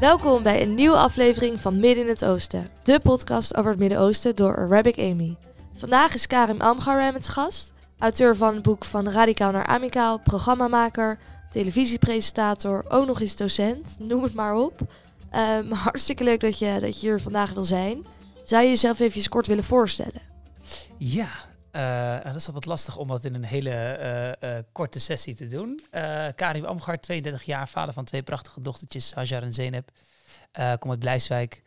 Welkom bij een nieuwe aflevering van Midden in het Oosten, de podcast over het Midden-Oosten door Arabic Amy. Vandaag is Karim Amgaram het gast, auteur van het boek Van Radicaal naar Amicaal, programmamaker, televisiepresentator, ook nog eens docent, noem het maar op. Um, hartstikke leuk dat je, dat je hier vandaag wil zijn. Zou je jezelf even kort willen voorstellen? Ja, nou, dat is altijd lastig om dat in een hele uh, uh, korte sessie te doen. Karim Amgaard, 32 jaar, vader van twee prachtige dochtertjes, Hajar en Zeynep. kom uit Blijswijk,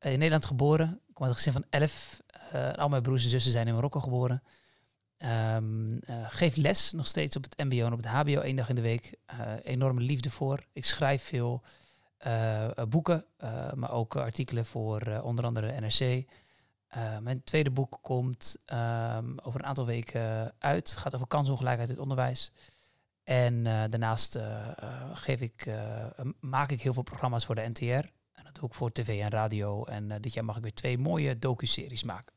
in Nederland geboren. Kom uit een gezin van 11. al mijn broers en zussen zijn in Marokko geboren. Um, geef les nog steeds op het mbo en op het hbo één dag in de week. enorme liefde voor. Ik schrijf veel boeken, maar ook artikelen voor onder andere de NRC. Uh, mijn tweede boek komt um, over een aantal weken uit. Het gaat over kansongelijkheid in het onderwijs. En uh, daarnaast uh, geef ik, maak ik heel veel programma's voor de NTR. En dat doe ik voor tv en radio. En dit jaar mag ik weer twee mooie docu-series maken.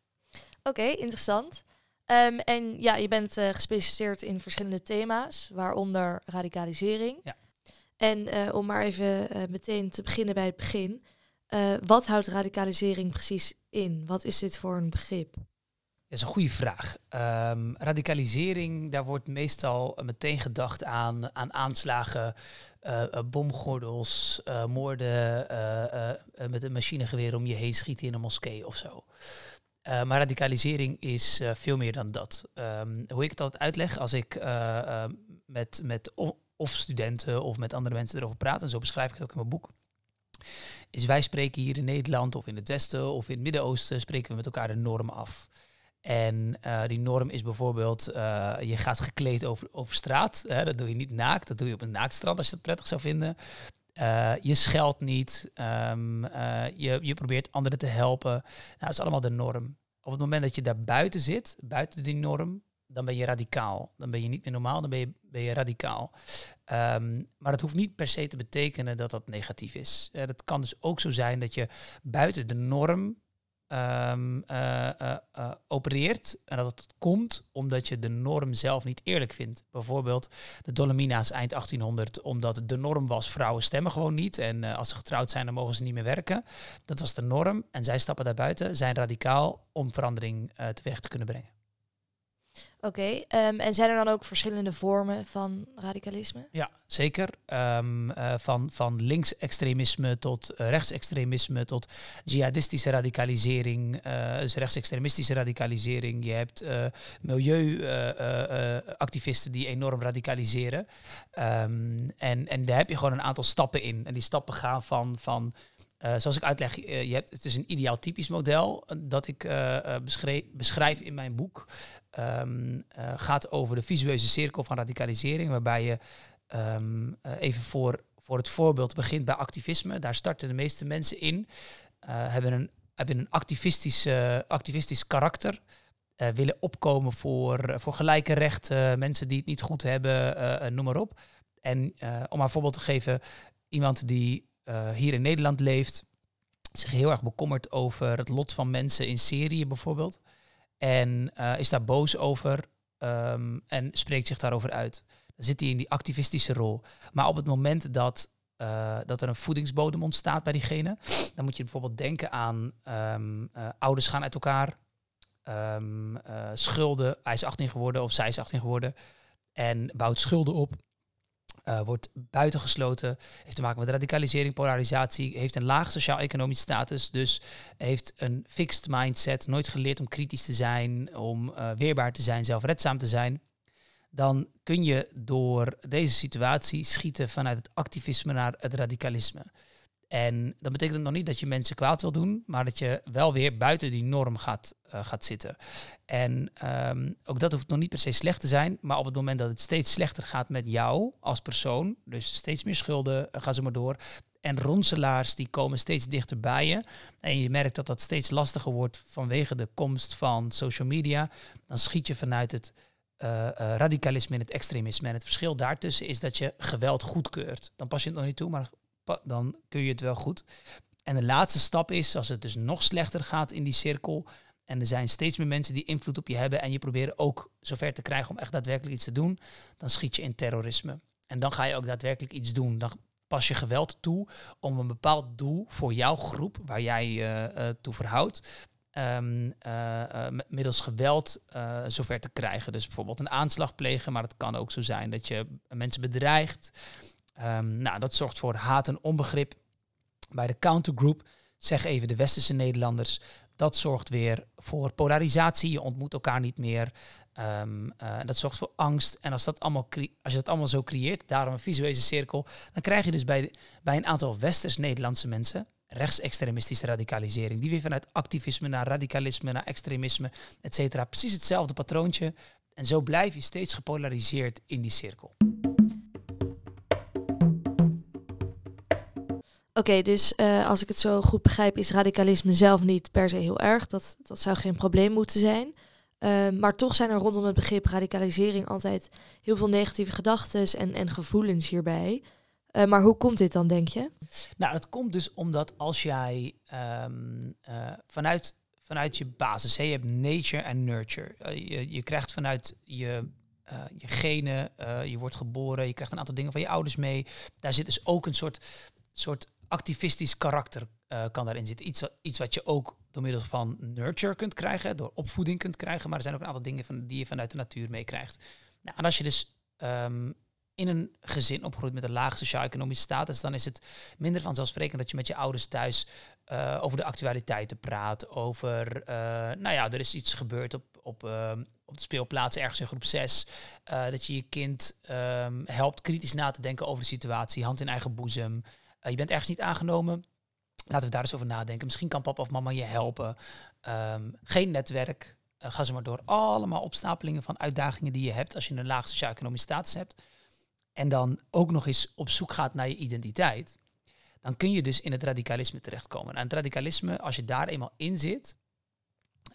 Oké, interessant. Um, en ja, je bent gespecialiseerd in verschillende thema's, waaronder radicalisering. Ja. En om maar even meteen te beginnen bij het begin. wat houdt radicalisering precies Wat is dit voor een begrip? Dat is een goede vraag. Um, radicalisering, daar wordt meestal meteen gedacht aan, aan aanslagen, uh, bomgordels, uh, moorden met een machinegeweer om je heen schieten in een moskee of zo. maar radicalisering is veel meer dan dat. Um, hoe ik het altijd uitleg als ik met, met of studenten of met andere mensen erover praat, en zo beschrijf ik het ook in mijn boek, is wij spreken hier in Nederland of in het Westen of in het Midden-Oosten, spreken we met elkaar de norm af. En uh, die norm is bijvoorbeeld, uh, je gaat gekleed over, over straat. Hè, dat doe je niet naakt, dat doe je op een naaktstrand als je dat prettig zou vinden. Uh, je scheldt niet, um, je, je probeert anderen te helpen. Nou, dat is allemaal de norm. Op het moment dat je daar buiten zit, buiten die norm, dan ben je radicaal. Dan ben je niet meer normaal, dan ben je, ben je radicaal. Um, maar dat hoeft niet per se te betekenen dat dat negatief is. Uh, dat kan dus ook zo zijn dat je buiten de norm um, uh, uh, opereert. En dat het komt omdat je de norm zelf niet eerlijk vindt. Bijvoorbeeld de Dolomina's eind 1800, omdat de norm was: vrouwen stemmen gewoon niet. En als ze getrouwd zijn, dan mogen ze niet meer werken. Dat was de norm. En zij stappen daarbuiten, zijn radicaal om verandering teweeg te kunnen brengen. Oké, ehm, en zijn er dan ook verschillende vormen van radicalisme? Ja, zeker. Um, van, van linksextremisme tot uh, rechtsextremisme tot jihadistische radicalisering, uh, dus rechtsextremistische radicalisering. Je hebt milieuactivisten die enorm radicaliseren. Um, en, en daar heb je gewoon een aantal stappen in. En die stappen gaan van, van uh, zoals ik uitleg, uh, je hebt, het is een ideaal typisch model dat ik beschrijf in mijn boek um, gaat over de visueuze cirkel van radicalisering, waarbij je um, even voor, voor het voorbeeld begint bij activisme. Daar starten de meeste mensen in, hebben een, hebben een activistisch, activistisch karakter. willen opkomen voor, voor gelijke rechten, mensen die het niet goed hebben, noem maar op. En om maar een voorbeeld te geven, iemand die hier in Nederland leeft, zich heel erg bekommert over het lot van mensen in Syrië bijvoorbeeld. En uh, is daar boos over um, en spreekt zich daarover uit. Dan zit hij in die activistische rol. Maar op het moment dat, uh, dat er een voedingsbodem ontstaat bij diegene, dan moet je bijvoorbeeld denken aan uh, ouders gaan uit elkaar, um, schulden. Hij is 18 geworden of zij is 18 geworden en bouwt schulden op uh, wordt buitengesloten, heeft te maken met radicalisering, polarisatie, heeft een laag sociaal-economisch status, dus heeft een fixed mindset, nooit geleerd om kritisch te zijn, om uh, weerbaar te zijn, zelfredzaam te zijn, dan kun je door deze situatie schieten vanuit het activisme naar het radicalisme. En dat betekent nog niet dat je mensen kwaad wil doen, maar dat je wel weer buiten die norm gaat, uh, gaat zitten. En um, ook dat hoeft nog niet per se slecht te zijn, maar op het moment dat het steeds slechter gaat met jou als persoon, dus steeds meer schulden, uh, ga zo maar door. En ronselaars die komen steeds dichter bij je. En je merkt dat dat steeds lastiger wordt vanwege de komst van social media. Dan schiet je vanuit het uh, radicalisme en het extremisme. En het verschil daartussen is dat je geweld goedkeurt. Dan pas je het nog niet toe, maar dan kun je het wel goed. En de laatste stap is, als het dus nog slechter gaat in die cirkel, en er zijn steeds meer mensen die invloed op je hebben en je proberen ook zover te krijgen om echt daadwerkelijk iets te doen, dan schiet je in terrorisme. En dan ga je ook daadwerkelijk iets doen. Dan pas je geweld toe om een bepaald doel voor jouw groep, waar jij je uh, toe verhoudt, um, middels geweld zover te krijgen. Dus bijvoorbeeld een aanslag plegen, maar het kan ook zo zijn dat je mensen bedreigt. Um, nou, dat zorgt voor haat en onbegrip. Bij de countergroup, zeg even de westerse Nederlanders, dat zorgt weer voor polarisatie. Je ontmoet elkaar niet meer. Um, uh, dat zorgt voor angst. En als, dat allemaal als je dat allemaal zo creëert, daarom een visuele cirkel, dan krijg je dus bij, bij een aantal westers-Nederlandse mensen rechtsextremistische radicalisering. Die weer vanuit activisme naar radicalisme, naar extremisme, et cetera. Precies hetzelfde patroontje. En zo blijf je steeds gepolariseerd in die cirkel. Oké, dus uh, als ik het zo goed begrijp, is radicalisme zelf niet per se heel erg. Dat, dat zou geen probleem moeten zijn. Uh, maar toch zijn er rondom het begrip radicalisering altijd heel veel negatieve gedachten en, en gevoelens hierbij. Uh, maar hoe komt dit dan, denk je? Nou, dat komt dus omdat als jij um, vanuit, vanuit je basis, hè, je hebt nature en nurture. je, je krijgt vanuit je je genen, je wordt geboren, je krijgt een aantal dingen van je ouders mee. Daar zit dus ook een soort, soort activistisch karakter uh, kan daarin zitten. Iets, iets wat je ook door middel van nurture kunt krijgen, door opvoeding kunt krijgen. Maar er zijn ook een aantal dingen van, die je vanuit de natuur meekrijgt. Nou, en als je dus um, in een gezin opgroeit met een laag sociaal-economische status, dan is het minder vanzelfsprekend dat je met je ouders thuis uh, over de actualiteiten praat. Over, uh, nou ja, er is iets gebeurd op, op, uh, op de speelplaats ergens in groep 6. dat je je kind um, helpt kritisch na te denken over de situatie, hand in eigen boezem. Je bent ergens niet aangenomen. Laten we daar eens over nadenken. Misschien kan papa of mama je helpen. Um, geen netwerk. ga ze maar door. Allemaal opstapelingen van uitdagingen die je hebt als je een laag sociaal-economische status hebt en dan ook nog eens op zoek gaat naar je identiteit, dan kun je dus in het radicalisme terechtkomen. En het radicalisme, als je daar eenmaal in zit,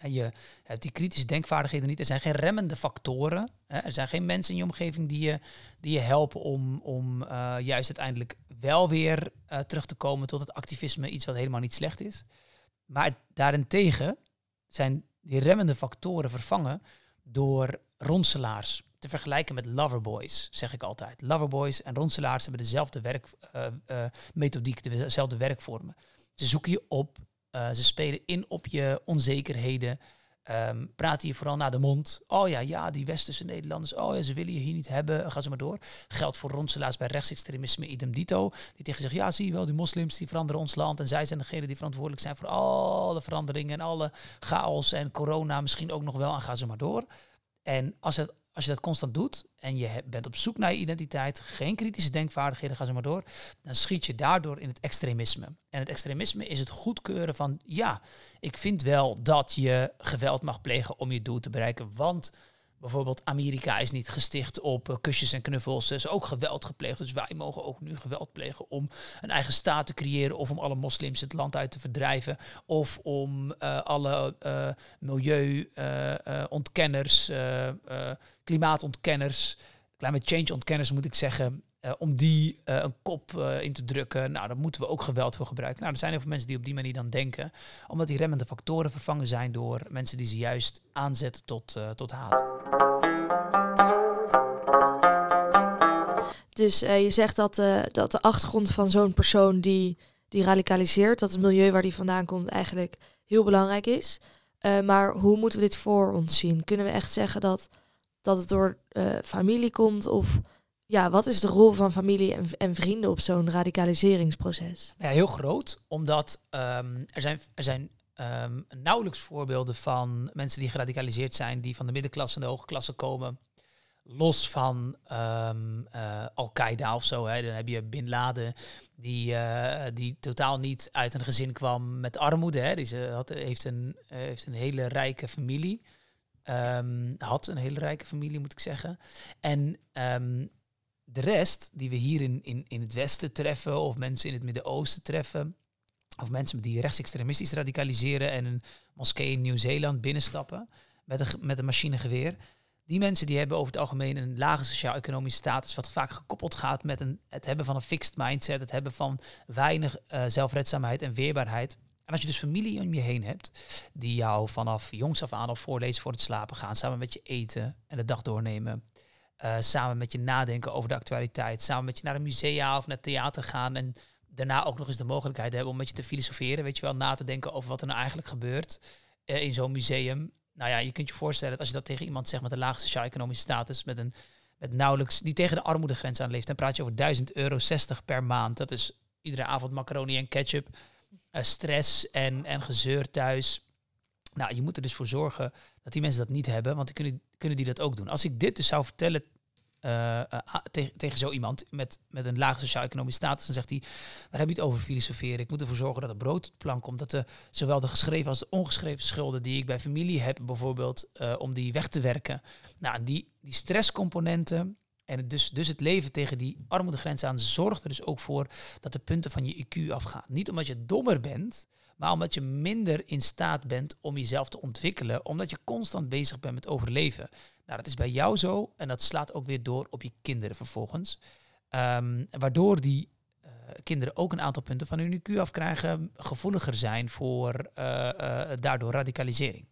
en je hebt die kritische denkvaardigheden niet, er zijn geen remmende factoren, hè, er zijn geen mensen in je omgeving die je, die je helpen om, om uh, juist uiteindelijk wel weer uh, terug te komen tot het activisme, iets wat helemaal niet slecht is. Maar daarentegen zijn die remmende factoren vervangen door ronselaars te vergelijken met Loverboys, zeg ik altijd. Loverboys en ronselaars hebben dezelfde werkmethodiek, uh, dezelfde werkvormen. Ze zoeken je op, uh, ze spelen in op je onzekerheden, um, praten je vooral naar de mond. Oh ja, ja, die westerse Nederlanders, oh ja, ze willen je hier niet hebben, ga ze maar door. Geldt voor ronselaars bij rechtsextremisme idem dito, die tegen zeggen, ja, zie je wel, die moslims die veranderen ons land en zij zijn degene die verantwoordelijk zijn voor alle veranderingen en alle chaos en corona misschien ook nog wel en ga ze maar door. En als het als je dat constant doet en je bent op zoek naar je identiteit, geen kritische denkvaardigheden, ga ze maar door, dan schiet je daardoor in het extremisme. En het extremisme is het goedkeuren van, ja, ik vind wel dat je geweld mag plegen om je doel te bereiken, want Bijvoorbeeld Amerika is niet gesticht op uh, kusjes en knuffels. Er is ook geweld gepleegd. Dus wij mogen ook nu geweld plegen om een eigen staat te creëren. Of om alle moslims het land uit te verdrijven. Of om uh, alle uh, milieuontkenners, klimaatontkenners, climate change ontkenners moet ik zeggen. Om die een kop in te drukken. Nou, daar moeten we ook geweld voor gebruiken. Nou, er zijn heel veel mensen die op die manier dan denken. Omdat die remmende factoren vervangen zijn door mensen die ze juist aanzetten tot, tot haat. Dus je zegt dat, dat de achtergrond van zo'n persoon die, die radicaliseert, dat het milieu waar die vandaan komt eigenlijk heel belangrijk is. Maar hoe moeten we dit voor ons zien? Kunnen we echt zeggen dat, dat het door familie komt? Of ja, wat is de rol van familie en, en vrienden op zo'n radicaliseringsproces? Ja, heel groot, omdat um, er zijn, er zijn um, nauwelijks voorbeelden van mensen die geradicaliseerd zijn, die van de middenklasse en de hoge klasse komen los van um, uh, Al-Qaeda of zo. Hè. Dan heb je Bin Laden, die, uh, die totaal niet uit een gezin kwam met armoede. Hè. Die ze had, heeft, een, heeft een hele rijke familie. Had een hele rijke familie, moet ik zeggen. En de rest, die we hier in, in, in het Westen treffen, of mensen in het Midden-Oosten treffen, of mensen die rechtsextremistisch radicaliseren en een moskee in Nieuw-Zeeland binnenstappen met een, met een machinegeweer die mensen die hebben over het algemeen een lage sociaal-economische status, wat vaak gekoppeld gaat met een, het hebben van een fixed mindset, het hebben van weinig uh, zelfredzaamheid en weerbaarheid. En als je dus familie om je heen hebt, die jou vanaf jongs af aan al voorlezen voor het slapen gaan, samen met je eten en de dag doornemen, Uh, samen met je nadenken over de actualiteit. Samen met je naar een musea of naar theater gaan. En daarna ook nog eens de mogelijkheid hebben om met je te filosoferen. Weet je wel, na te denken over wat er nou eigenlijk gebeurt uh, in zo'n museum. Nou ja, je kunt je voorstellen dat als je dat tegen iemand zegt met een laag sociaal-economische status, met een met nauwelijks, die tegen de armoedegrens aan leeft, dan praat je over 1000 euro 60 per maand. Dat is iedere avond macaroni en ketchup, uh, stress en, en gezeur thuis. Nou, je moet er dus voor zorgen dat die mensen dat niet hebben, want dan kunnen, kunnen die dat ook doen. Als ik dit dus zou vertellen uh, tegen, tegen zo iemand met, met een lage sociaal-economische status, dan zegt hij, waar heb je het over filosoferen? Ik moet ervoor zorgen dat er brood op plank komt, dat de, zowel de geschreven als de ongeschreven schulden die ik bij familie heb, bijvoorbeeld, uh, om die weg te werken. Nou, die, die stresscomponenten en dus, dus het leven tegen die armoedegrens aan zorgt er dus ook voor dat de punten van je IQ afgaan. Niet omdat je dommer bent, maar omdat je minder in staat bent om jezelf te ontwikkelen, omdat je constant bezig bent met overleven. Nou, dat is bij jou zo en dat slaat ook weer door op je kinderen vervolgens. Um, waardoor die uh, kinderen ook een aantal punten van hun IQ afkrijgen, gevoeliger zijn voor uh, uh, daardoor radicalisering.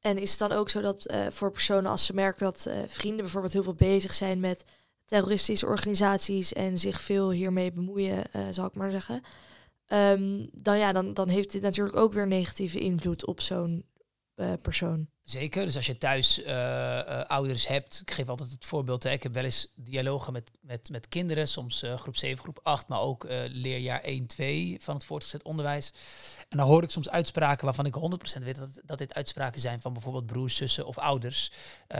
En is het dan ook zo dat voor personen als ze merken dat vrienden bijvoorbeeld heel veel bezig zijn met terroristische organisaties en zich veel hiermee bemoeien, zal ik maar zeggen, um, dan, ja, dan, dan heeft dit natuurlijk ook weer negatieve invloed op zo'n persoon. Zeker, dus als je thuis uh, uh, ouders hebt, ik geef altijd het voorbeeld, hè, ik heb wel eens dialogen met, met, met kinderen, soms uh, groep 7, groep 8, maar ook leerjaar 1, 2 van het voortgezet onderwijs. En dan hoor ik soms uitspraken waarvan ik 100% weet dat, dat dit uitspraken zijn van bijvoorbeeld broers, zussen of ouders,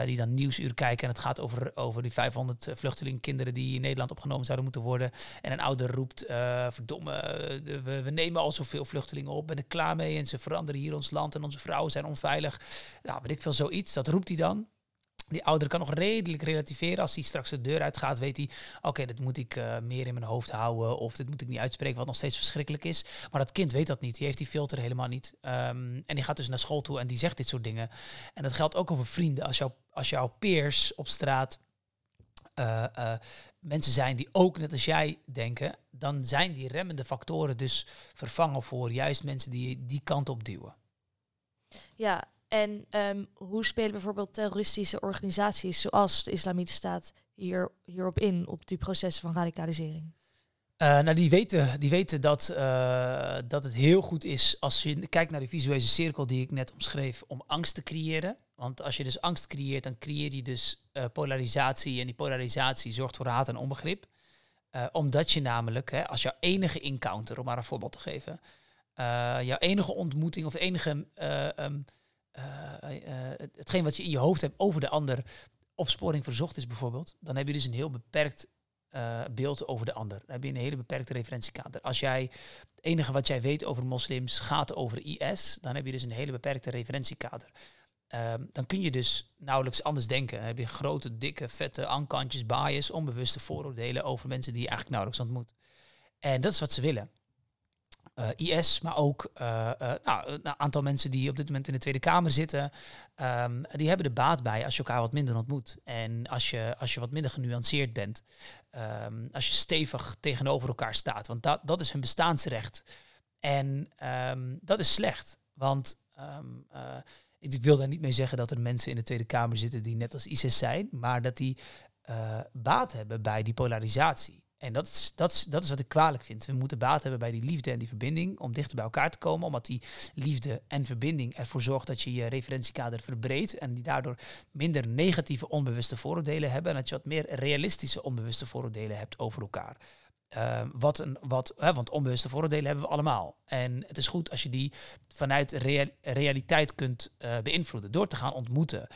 die dan nieuwsuur kijken en het gaat over, over die 500 vluchtelingenkinderen die in Nederland opgenomen zouden moeten worden. En een ouder roept, verdomme, we, we nemen al zoveel vluchtelingen op, ben ik klaar mee en ze veranderen hier ons land en onze vrouwen zijn onveilig. Nou, ik veel, zoiets. Dat roept hij dan. Die ouder kan nog redelijk relativeren. Als hij straks de deur uitgaat, weet hij... oké, dit moet ik uh, meer in mijn hoofd houden... of dit moet ik niet uitspreken, wat nog steeds verschrikkelijk is. Maar dat kind weet dat niet. Die heeft die filter helemaal niet. Um, en die gaat dus naar school toe en die zegt dit soort dingen. En dat geldt ook over vrienden. Als, jou, als jouw peers op straat... Uh, uh, mensen zijn die ook net als jij denken... dan zijn die remmende factoren dus vervangen voor juist mensen die die kant op duwen. Ja, en um, hoe spelen bijvoorbeeld terroristische organisaties zoals de Islamitische Staat hier, hierop in, op die processen van radicalisering? Uh, nou, die weten, die weten dat, uh, dat het heel goed is als je kijkt naar de visuele cirkel die ik net omschreef, om angst te creëren. Want als je dus angst creëert, dan creëer je dus uh, polarisatie. En die polarisatie zorgt voor haat en onbegrip. omdat je namelijk, hè, als jouw enige encounter, om maar een voorbeeld te geven, jouw enige ontmoeting of enige uh, hetgeen wat je in je hoofd hebt over de ander opsporing verzocht is bijvoorbeeld, dan heb je dus een heel beperkt uh, beeld over de ander. Dan heb je een hele beperkte referentiekader. Als jij het enige wat jij weet over moslims gaat over IS, dan heb je dus een hele beperkte referentiekader. Uh, dan kun je dus nauwelijks anders denken. Dan heb je grote, dikke, vette ankantjes, bias, onbewuste vooroordelen over mensen die je eigenlijk nauwelijks ontmoet. En dat is wat ze willen. Uh, IS, maar ook uh, uh, nou, een aantal mensen die op dit moment in de Tweede Kamer zitten. Um, die hebben er baat bij als je elkaar wat minder ontmoet. En als je, als je wat minder genuanceerd bent. Um, als je stevig tegenover elkaar staat. Want dat, dat is hun bestaansrecht. En um, dat is slecht. Want ik wil daar niet mee zeggen dat er mensen in de Tweede Kamer zitten die net als ISIS zijn. Maar dat die baat hebben bij die polarisatie. En dat is, dat, is, dat is wat ik kwalijk vind. We moeten baat hebben bij die liefde en die verbinding om dichter bij elkaar te komen. Omdat die liefde en verbinding ervoor zorgt dat je je referentiekader verbreedt. En die daardoor minder negatieve onbewuste vooroordelen hebben. En dat je wat meer realistische onbewuste vooroordelen hebt over elkaar. Uh, wat een, wat, hè, want onbewuste vooroordelen hebben we allemaal. En het is goed als je die vanuit real, realiteit kunt uh, beïnvloeden. Door te gaan ontmoeten.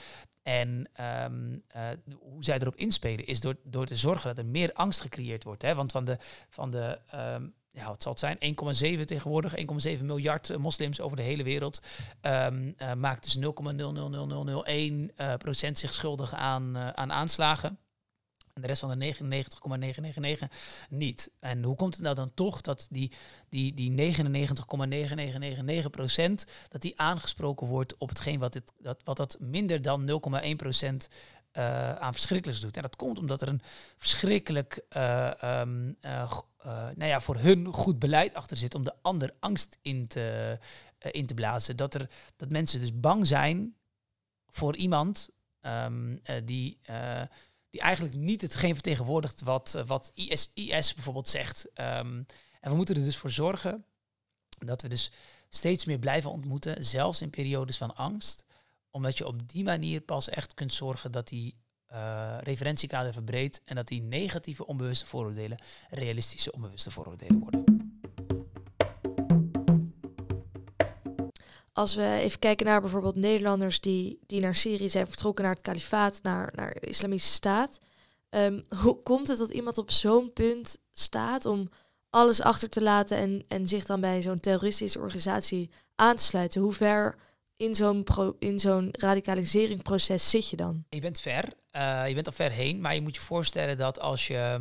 En um, uh, hoe zij erop inspelen is door, door te zorgen dat er meer angst gecreëerd wordt. Hè? Want van de, van de um, ja, wat zal het zijn, 1,7 tegenwoordig, 1,7 miljard uh, moslims over de hele wereld, um, uh, maakt dus 0,00001 procent zich schuldig aan, aan aanslagen. En de rest van de 99,999 niet. En hoe komt het nou dan toch dat die, die, die 99,9999% dat die aangesproken wordt op hetgeen wat, het, dat, wat dat minder dan 0,1% uh, eh, aan verschrikkelijks doet. En dat komt omdat er een verschrikkelijk, uh, um, uh, nou ja, voor hun goed beleid achter zit om de ander angst in te, in te blazen. Dat, er, dat mensen dus bang zijn voor iemand um, die die eigenlijk niet hetgeen vertegenwoordigt wat, eh, wat IS, IS bijvoorbeeld zegt. Ehm, en we moeten er dus voor zorgen dat we dus steeds meer blijven ontmoeten, zelfs in periodes van angst. Omdat je op die manier pas echt kunt zorgen dat die uh, referentiekader verbreedt en dat die negatieve onbewuste vooroordelen realistische onbewuste vooroordelen worden. Als we even kijken naar bijvoorbeeld Nederlanders die, die naar Syrië zijn vertrokken, naar het kalifaat, naar, naar de islamitische staat. Um, hoe komt het dat iemand op zo'n punt staat om alles achter te laten en, en zich dan bij zo'n terroristische organisatie aan te sluiten? Hoe ver in zo'n in zo'n radicaliseringsproces zit je dan? Je bent ver, uh, je bent al ver heen, maar je moet je voorstellen dat als je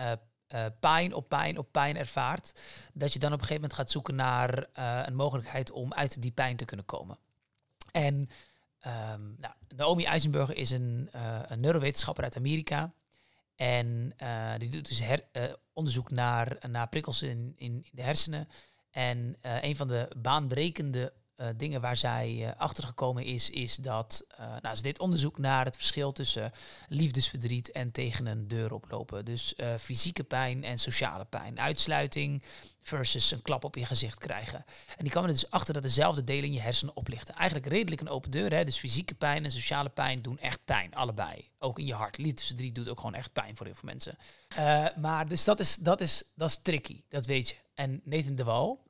uh, uh, pijn op pijn op pijn ervaart, dat je dan op een gegeven moment gaat zoeken naar uh, een mogelijkheid om uit die pijn te kunnen komen. En um, nou, Naomi Eisenberger is een, uh, een neurowetenschapper uit Amerika. En die doet dus her, onderzoek naar, naar prikkels in, in, de hersenen. En een van de baanbrekende uh, dingen waar zij uh, achter gekomen is, is dat uh, nou, deed onderzoek naar het verschil tussen liefdesverdriet en tegen een deur oplopen. Dus fysieke pijn en sociale pijn. Uitsluiting versus een klap op je gezicht krijgen. En die kwam er dus achter dat dezelfde delen in je hersenen oplichten. Eigenlijk redelijk een open deur. Hè? Dus fysieke pijn en sociale pijn doen echt pijn, allebei. Ook in je hart. Liefdesverdriet doet ook gewoon echt pijn voor heel veel mensen. maar dus dat is, dat, is, dat is tricky, dat weet je. En Nathan de Wal,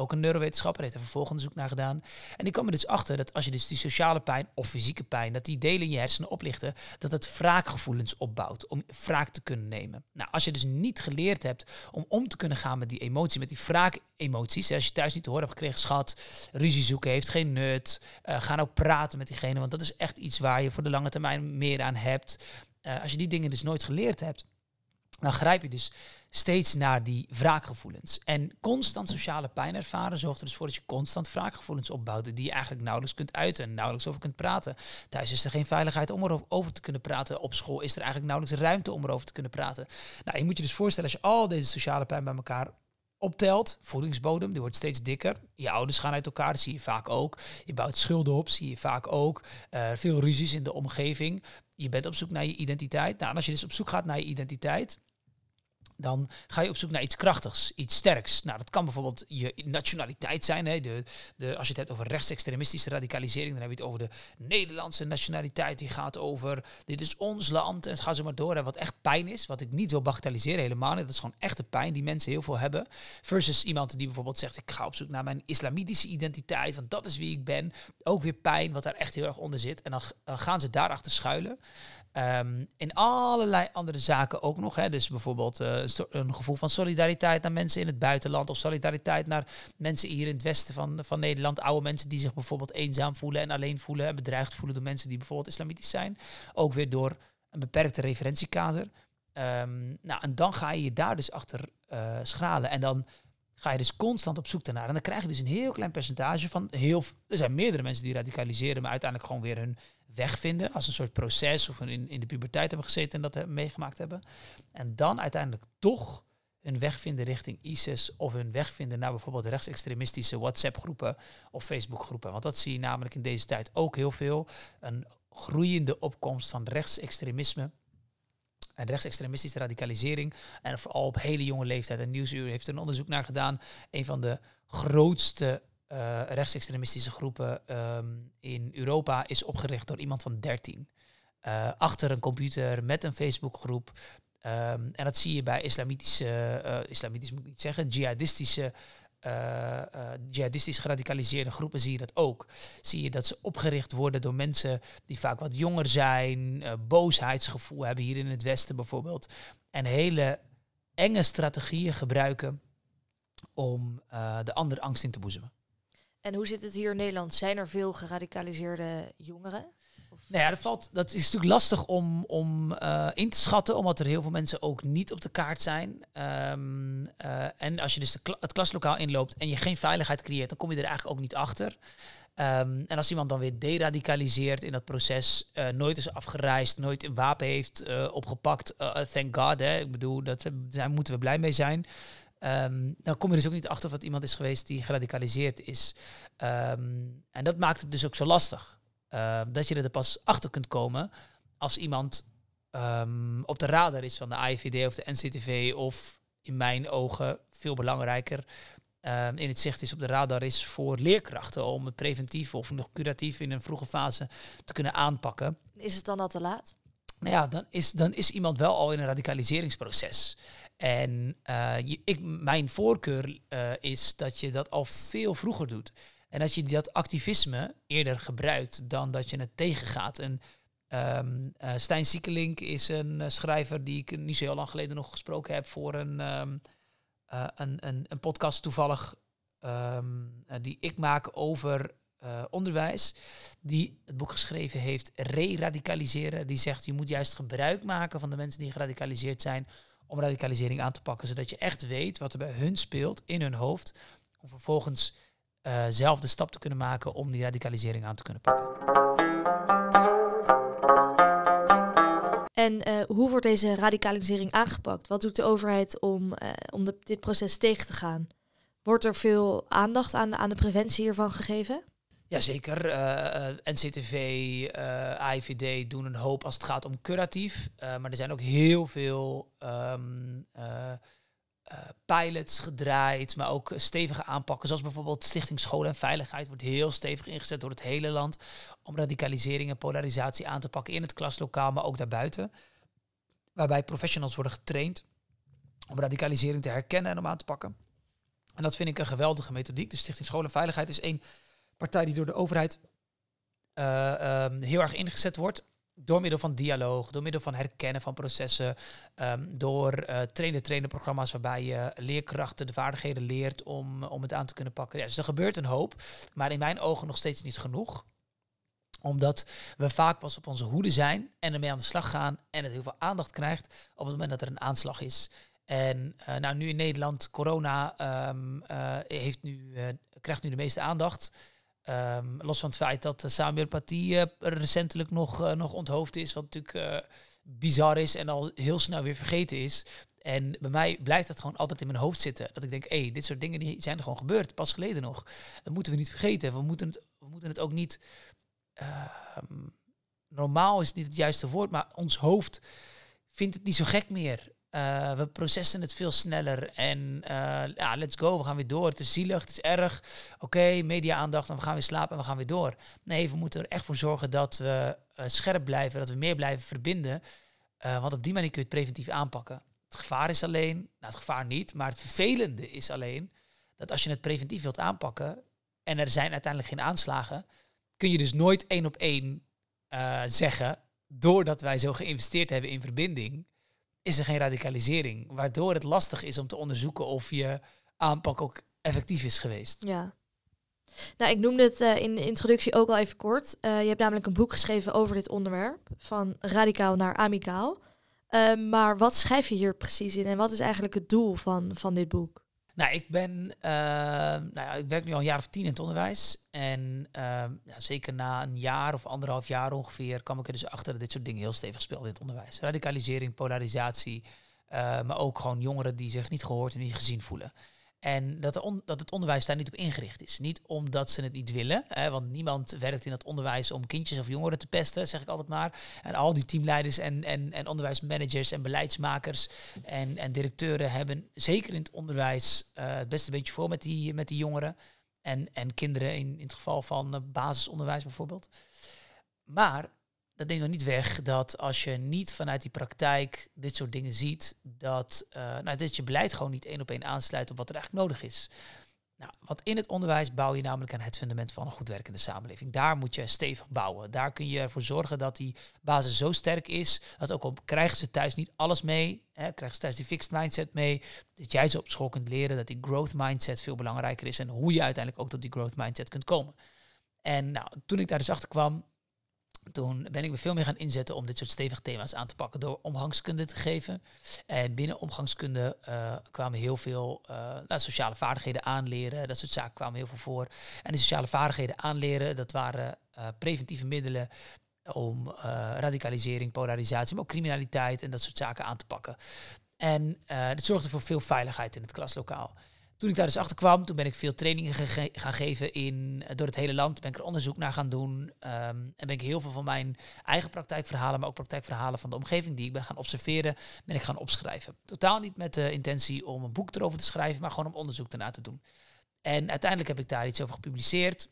ook een neurowetenschapper, heeft er vervolgonderzoek naar gedaan. En die kwam er dus achter dat als je dus die sociale pijn of fysieke pijn, dat die delen in je hersenen oplichten, dat het wraakgevoelens opbouwt om wraak te kunnen nemen. Nou, als je dus niet geleerd hebt om om te kunnen gaan met die emotie, met die wraakemoties, als je thuis niet te horen hebt gekregen, schat, ruzie zoeken heeft geen nut, uh, ga nou praten met diegene, want dat is echt iets waar je voor de lange termijn meer aan hebt. Uh, als je die dingen dus nooit geleerd hebt, dan grijp je dus steeds naar die wraakgevoelens. En constant sociale pijn ervaren zorgt er dus voor dat je constant wraakgevoelens opbouwt die je eigenlijk nauwelijks kunt uiten en nauwelijks over kunt praten. Thuis is er geen veiligheid om erover te kunnen praten. Op school is er eigenlijk nauwelijks ruimte om erover te kunnen praten. Nou, je moet je dus voorstellen als je al deze sociale pijn bij elkaar optelt, voedingsbodem, die wordt steeds dikker. Je ouders gaan uit elkaar, dat zie je vaak ook. Je bouwt schulden op, zie je vaak ook. Uh, veel ruzies in de omgeving. Je bent op zoek naar je identiteit. Nou, en als je dus op zoek gaat naar je identiteit, dan ga je op zoek naar iets krachtigs, iets sterks. Nou, dat kan bijvoorbeeld je nationaliteit zijn. Hè. De, de, als je het hebt over rechtsextremistische radicalisering, dan heb je het over de Nederlandse nationaliteit. Die gaat over, dit is ons land. En het gaat zo maar door. En wat echt pijn is, wat ik niet wil bagatelliseren helemaal. Dat is gewoon echte pijn die mensen heel veel hebben. Versus iemand die bijvoorbeeld zegt, ik ga op zoek naar mijn islamitische identiteit. Want dat is wie ik ben. Ook weer pijn, wat daar echt heel erg onder zit. En dan gaan ze daarachter schuilen. Um, in allerlei andere zaken ook nog. Hè. Dus bijvoorbeeld uh, een gevoel van solidariteit naar mensen in het buitenland. Of solidariteit naar mensen hier in het westen van, van Nederland. Oude mensen die zich bijvoorbeeld eenzaam voelen en alleen voelen. En bedreigd voelen door mensen die bijvoorbeeld islamitisch zijn. Ook weer door een beperkte referentiekader. Um, nou, en dan ga je je daar dus achter uh, schralen. En dan ga je dus constant op zoek daarnaar. En dan krijg je dus een heel klein percentage van heel. Er zijn meerdere mensen die radicaliseren, maar uiteindelijk gewoon weer hun weg vinden. Als een soort proces of in, in de puberteit hebben gezeten en dat hebben, meegemaakt hebben. En dan uiteindelijk toch hun weg vinden richting ISIS of hun weg vinden naar bijvoorbeeld rechtsextremistische WhatsApp-groepen of Facebook-groepen. Want dat zie je namelijk in deze tijd ook heel veel. Een groeiende opkomst van rechtsextremisme en rechtsextremistische radicalisering. En vooral op hele jonge leeftijd. En Nieuwsuur heeft een onderzoek naar gedaan. Een van de grootste uh, rechtsextremistische groepen um, in Europa is opgericht door iemand van 13. Uh, eh, achter een computer met een Facebookgroep. Um, en dat zie je bij islamitische, uh, islamitisch moet ik niet zeggen, jihadistische, jihadistisch geradicaliseerde groepen zie je dat ook. Zie je dat ze opgericht worden door mensen die vaak wat jonger zijn, boosheidsgevoel hebben hier in het Westen bijvoorbeeld. En hele enge strategieën gebruiken om de ander angst in te boezemen. En hoe zit het hier in Nederland? Zijn er veel geradicaliseerde jongeren? Nou ja, dat, valt, dat is natuurlijk lastig om, om uh, in te schatten, omdat er heel veel mensen ook niet op de kaart zijn. Um, uh, en als je dus het klaslokaal inloopt en je geen veiligheid creëert, dan kom je er eigenlijk ook niet achter. Um, en als iemand dan weer deradicaliseert in dat proces, uh, nooit is afgereisd, nooit een wapen heeft opgepakt, thank God, hè, ik bedoel, daar moeten we blij mee zijn. Um, dan kom je dus ook niet achter of dat iemand is geweest die geradicaliseerd is. En dat maakt het dus ook zo lastig. Uh, dat je er pas achter kunt komen als iemand ehm, op de radar is van de AIVD of de NCTV of in mijn ogen veel belangrijker ehm, in het zicht is op de radar is voor leerkrachten om het preventief of nog curatief in een vroege fase te kunnen aanpakken. Is het dan al te laat? Nou ja, dan is, dan is iemand wel al in een radicaliseringsproces. En uh, je, ik, mijn voorkeur uh, is dat je dat al veel vroeger doet. En dat je dat activisme eerder gebruikt dan dat je het tegengaat. En um, uh, Stijn Siekelink is een schrijver die ik niet zo heel lang geleden nog gesproken heb voor een, um, een, een, een, podcast toevallig um, die ik maak over onderwijs, die het boek geschreven heeft, Re-radicaliseren. Die zegt, je moet juist gebruik maken van de mensen die geradicaliseerd zijn om radicalisering aan te pakken, zodat je echt weet wat er bij hun speelt in hun hoofd, om vervolgens uh, zelf de stap te kunnen maken om die radicalisering aan te kunnen pakken. En uh, hoe wordt deze radicalisering aangepakt? Wat doet de overheid om, uh, om de, dit proces tegen te gaan? Wordt er veel aandacht aan, aan de preventie hiervan gegeven? Jazeker. Uh, NCTV, uh, AIVD doen een hoop als het gaat om curatief. Uh, maar er zijn ook heel veel um, pilots gedraaid, maar ook stevige aanpakken. Zoals bijvoorbeeld Stichting School en Veiligheid wordt heel stevig ingezet door het hele land om radicalisering en polarisatie aan te pakken in het klaslokaal, maar ook daarbuiten. Waarbij professionals worden getraind om radicalisering te herkennen en om aan te pakken. En dat vind ik een geweldige methodiek. De Stichting School en Veiligheid is één partij die door de overheid uh, um, heel erg ingezet wordt. Door middel van dialoog, door middel van herkennen van processen, um, door uh, trainen-trainen programma's waarbij je leerkrachten de vaardigheden leert om, om het aan te kunnen pakken. Ja, dus er gebeurt een hoop, maar in mijn ogen nog steeds niet genoeg omdat we vaak pas op onze hoede zijn en ermee aan de slag gaan en het heel veel aandacht krijgt op het moment dat er een aanslag is. En uh, nou, nu in Nederland, corona um, uh, heeft nu, krijgt nu de meeste aandacht. Um, los van het feit dat Samuel Paty uh, recentelijk nog, uh, nog onthoofd is, wat natuurlijk uh, bizar is en al heel snel weer vergeten is. En bij mij blijft dat gewoon altijd in mijn hoofd zitten. Dat ik denk, hé, hey, dit soort dingen die zijn er gewoon gebeurd, pas geleden nog. Dat moeten we niet vergeten. We moeten het, we moeten het ook niet... normaal is niet het juiste woord, maar ons hoofd vindt het niet zo gek meer. Uh, we processen het veel sneller en uh, ja, let's go, we gaan weer door. Het is zielig, het is erg. Oké, media-aandacht en we gaan weer slapen en we gaan weer door. Nee, we moeten er echt voor zorgen dat we uh, scherp blijven, dat we meer blijven verbinden. want op die manier kun je het preventief aanpakken. Het gevaar is alleen, nou het gevaar niet, maar het vervelende is alleen dat als je het preventief wilt aanpakken en er zijn uiteindelijk geen aanslagen, kun je dus nooit één op één zeggen, doordat wij zo geïnvesteerd hebben in verbinding is er geen radicalisering. Waardoor het lastig is om te onderzoeken of je aanpak ook effectief is geweest. Ja. Nou, ik noemde het uh, in de introductie ook al even kort. Uh, je hebt namelijk een boek geschreven over dit onderwerp, van radicaal naar amicaal. Uh, maar wat schrijf je hier precies in en wat is eigenlijk het doel van, van dit boek? Nou, ik ben, uh, nou ja, ik werk nu al een jaar of tien in het onderwijs. En uh, ja, zeker na een jaar of anderhalf jaar ongeveer kwam ik er dus achter dat dit soort dingen heel stevig speelden in het onderwijs. Radicalisering, polarisatie, uh, maar ook gewoon jongeren die zich niet gehoord en niet gezien voelen. En dat, dat, het onderwijs daar niet op ingericht is. Niet omdat ze het niet willen, hè, want niemand werkt in het onderwijs om kindjes of jongeren te pesten, zeg ik altijd maar. En al die teamleiders en, en, en onderwijsmanagers en beleidsmakers en, en directeuren hebben zeker in het onderwijs uh, het beste beetje voor met die, met die jongeren. En, en kinderen in, in het geval van uh, basisonderwijs bijvoorbeeld. Maar dat neemt nog niet weg dat als je niet vanuit die praktijk dit soort dingen ziet, dat, uh, nou, dat je beleid gewoon niet één op één aansluit op wat er eigenlijk nodig is. Nou, want in het onderwijs bouw je namelijk aan het fundament van een goed werkende samenleving. Daar moet je stevig bouwen. Daar kun je ervoor zorgen dat die basis zo sterk is, dat ook al krijgen ze thuis niet alles mee, hè, krijgen ze thuis die fixed mindset mee, dat jij ze op school kunt leren dat die growth mindset veel belangrijker is en hoe je uiteindelijk ook tot die growth mindset kunt komen. En nou, toen ik daar dus achter kwam, toen ben ik me veel meer gaan inzetten om dit soort stevige thema's aan te pakken door omgangskunde te geven. En binnen omgangskunde uh, kwamen heel veel uh, nou, sociale vaardigheden aanleren. Dat soort zaken kwamen heel veel voor. En die sociale vaardigheden aanleren, dat waren uh, preventieve middelen om radicalisering, polarisatie, maar ook criminaliteit en dat soort zaken aan te pakken. En dat zorgde voor veel veiligheid in het klaslokaal. Toen ik daar dus achter kwam, toen ben ik veel trainingen gaan geven in, door het hele land. Ben ik er onderzoek naar gaan doen. ehm, en ben ik heel veel van mijn eigen praktijkverhalen, maar ook praktijkverhalen van de omgeving die ik ben gaan observeren, ben ik gaan opschrijven. Totaal niet met de intentie om een boek erover te schrijven, maar gewoon om onderzoek ernaar te doen. En uiteindelijk heb ik daar iets over gepubliceerd.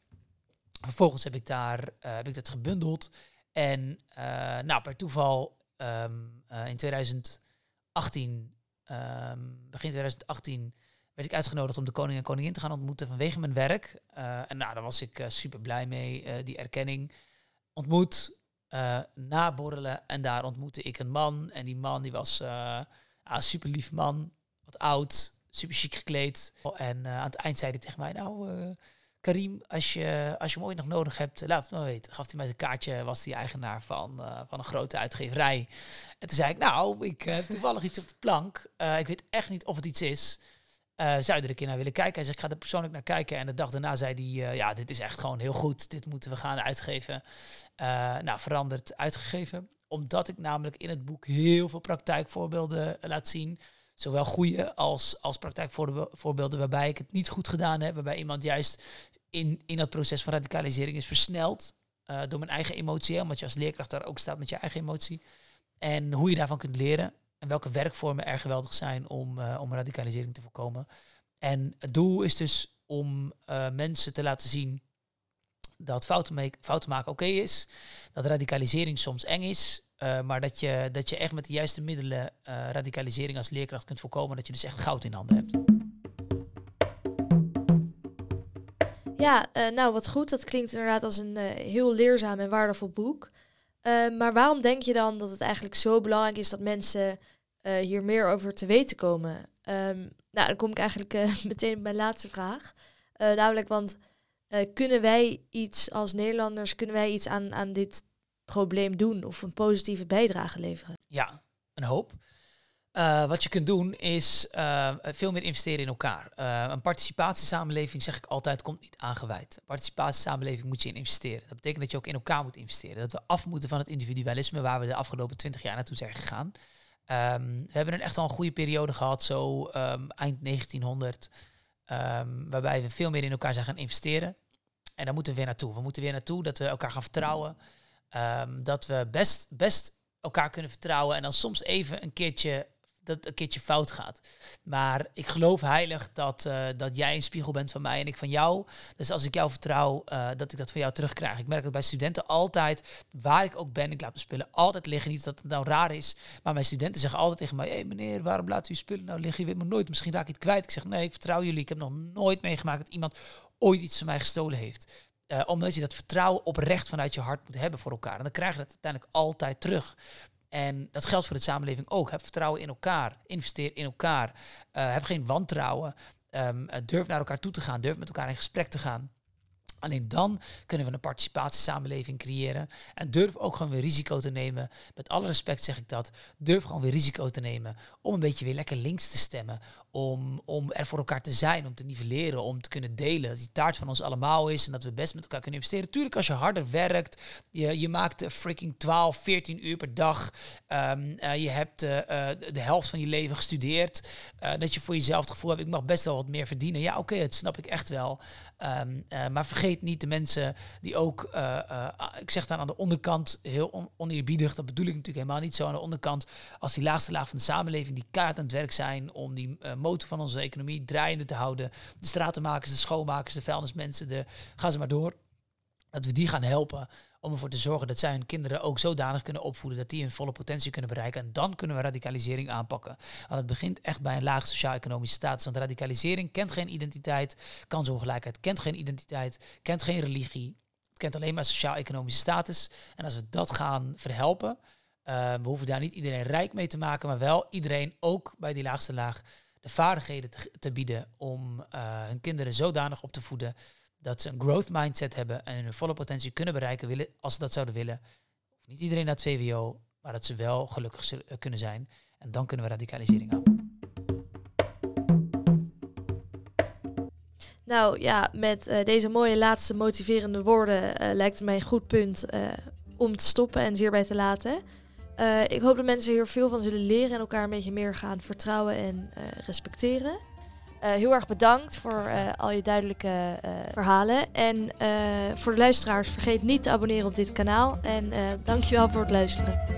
Vervolgens heb ik, daar, eh, heb ik dat gebundeld. En eh, nou, per toeval ehm, eh, in 2018, ehm, begin 2018, werd ik uitgenodigd om de koning en koningin te gaan ontmoeten vanwege mijn werk. Eh, en nou, daar was ik super blij mee, eh, die erkenning. Ontmoet, eh naborrelen en daar ontmoette ik een man. En die man die was eh, een super lief man, wat oud, super chic gekleed. En eh, aan het eind zei hij tegen mij, nou... eh, Karim, als je, als je ooit nog nodig hebt, laat het me weten. Gaf hij mij zijn kaartje, was hij eigenaar van, eh, van een grote uitgeverij. En toen zei ik, nou, ik heb toevallig iets op de plank. Eh, ik weet echt niet of het iets is. Eh, zou je er een keer naar willen kijken? Hij zei, ik ga er persoonlijk naar kijken. En de dag daarna zei hij, eh, ja, dit is echt gewoon heel goed. Dit moeten we gaan uitgeven. Eh, nou, veranderd uitgegeven. Omdat ik namelijk in het boek heel veel praktijkvoorbeelden laat zien zowel goede als, als praktijkvoorbeelden waarbij ik het niet goed gedaan heb, waarbij iemand juist in, in dat proces van radicalisering is versneld door mijn eigen emotie, omdat je als leerkracht daar ook staat met je eigen emotie. En hoe je daarvan kunt leren en welke werkvormen er geweldig zijn om, eh, om radicalisering te voorkomen. En het doel is dus om eh, mensen te laten zien dat fouten, make- maken oké is, dat radicalisering soms eng is, uh, maar dat je, dat je echt met de juiste middelen radicalisering als leerkracht kunt voorkomen. Dat je dus echt goud in handen hebt. Ja, nou wat goed. Dat klinkt inderdaad als een heel leerzaam en waardevol boek. Uh, maar waarom denk je dan dat het eigenlijk zo belangrijk is dat mensen hier meer over te weten komen? Um, nou, dan kom ik eigenlijk meteen bij mijn laatste vraag. namelijk, want kunnen wij iets als Nederlanders, kunnen wij iets aan, aan dit probleem doen of een positieve bijdrage leveren? Ja, een hoop. Uh, wat je kunt doen is uh, veel meer investeren in elkaar. Uh, een participatiesamenleving, zeg ik altijd, komt niet aangeweid. Een participatiesamenleving moet je in investeren. Dat betekent dat je ook in elkaar moet investeren. Dat we af moeten van het individualisme waar we de afgelopen twintig jaar naartoe zijn gegaan. Um, we hebben een echt wel een goede periode gehad, zo um, eind 1900, um, waarbij we veel meer in elkaar zijn gaan investeren. En daar moeten we weer naartoe. We moeten weer naartoe dat we elkaar gaan vertrouwen. dat we best, best elkaar kunnen vertrouwen en dan soms even een keertje dat een keertje fout gaat. Maar ik geloof heilig dat, uh, dat jij een spiegel bent van mij en ik van jou. Dus als ik jou vertrouw, uh, dat ik dat van jou terugkrijg. Ik merk dat bij studenten altijd, waar ik ook ben, ik laat mijn spullen altijd liggen. Niet dat het nou raar is, maar mijn studenten zeggen altijd tegen mij: hey meneer, waarom laat u spullen nou liggen? Je weet me nooit, misschien raak ik het kwijt. Ik zeg: nee, ik vertrouw jullie. Ik heb nog nooit meegemaakt dat iemand ooit iets van mij gestolen heeft. Uh, omdat je dat vertrouwen oprecht vanuit je hart moet hebben voor elkaar. En dan krijg je dat uiteindelijk altijd terug. En dat geldt voor de samenleving ook. Heb vertrouwen in elkaar. Investeer in elkaar. Uh, heb geen wantrouwen. Um, durf naar elkaar toe te gaan. Durf met elkaar in gesprek te gaan. Alleen dan kunnen we een participatiesamenleving creëren. En durf ook gewoon weer risico te nemen. Met alle respect zeg ik dat. Durf gewoon weer risico te nemen. Om een beetje weer lekker links te stemmen. Om, om er voor elkaar te zijn. Om te nivelleren. Om te kunnen delen. Dat die taart van ons allemaal is. En dat we best met elkaar kunnen investeren. Tuurlijk, als je harder werkt. Je, je maakt uh, freaking 12, 14 uur per dag. Um, je hebt uh, de helft van je leven gestudeerd. Dat je voor jezelf het gevoel hebt. Ik mag best wel wat meer verdienen. Ja, oké, dat snap ik echt wel. Um, maar vergeet niet de mensen die ook, uh, ik zeg dan aan de onderkant, heel on oneerbiedig, dat bedoel ik natuurlijk helemaal niet zo aan de onderkant, als die laagste laag van de samenleving, die kaart aan het werk zijn om die motor van onze economie draaiende te houden. De stratenmakers, de schoonmakers, de vuilnismensen, de, ga ze maar door. Dat we die gaan helpen om ervoor te zorgen dat zij hun kinderen ook zodanig kunnen opvoeden dat die hun volle potentie kunnen bereiken. En dan kunnen we radicalisering aanpakken. Want het begint echt bij een laag sociaal-economische status. Want radicalisering kent geen identiteit, kansongelijkheid kent geen identiteit, kent geen religie. Het kent alleen maar sociaal-economische status. En als we dat gaan verhelpen, uh, we hoeven daar niet iedereen rijk mee te maken, maar wel iedereen ook bij die laagste laag de vaardigheden te, bieden om uh, hun kinderen zodanig op te voeden dat ze een growth mindset hebben en hun volle potentie kunnen bereiken willen, als ze dat zouden willen. Niet iedereen naar het VWO, maar dat ze wel gelukkig kunnen zijn. En dan kunnen we radicalisering aan. Nou ja, met uh, deze mooie laatste motiverende woorden lijkt het mij een goed punt om te stoppen en hierbij te laten. Ik hoop dat mensen hier veel van zullen leren en elkaar een beetje meer gaan vertrouwen en respecteren. Eh, heel erg bedankt voor eh, al je duidelijke eh, verhalen. En eh, voor de luisteraars, vergeet niet te abonneren op dit kanaal. En eh dankjewel voor het luisteren.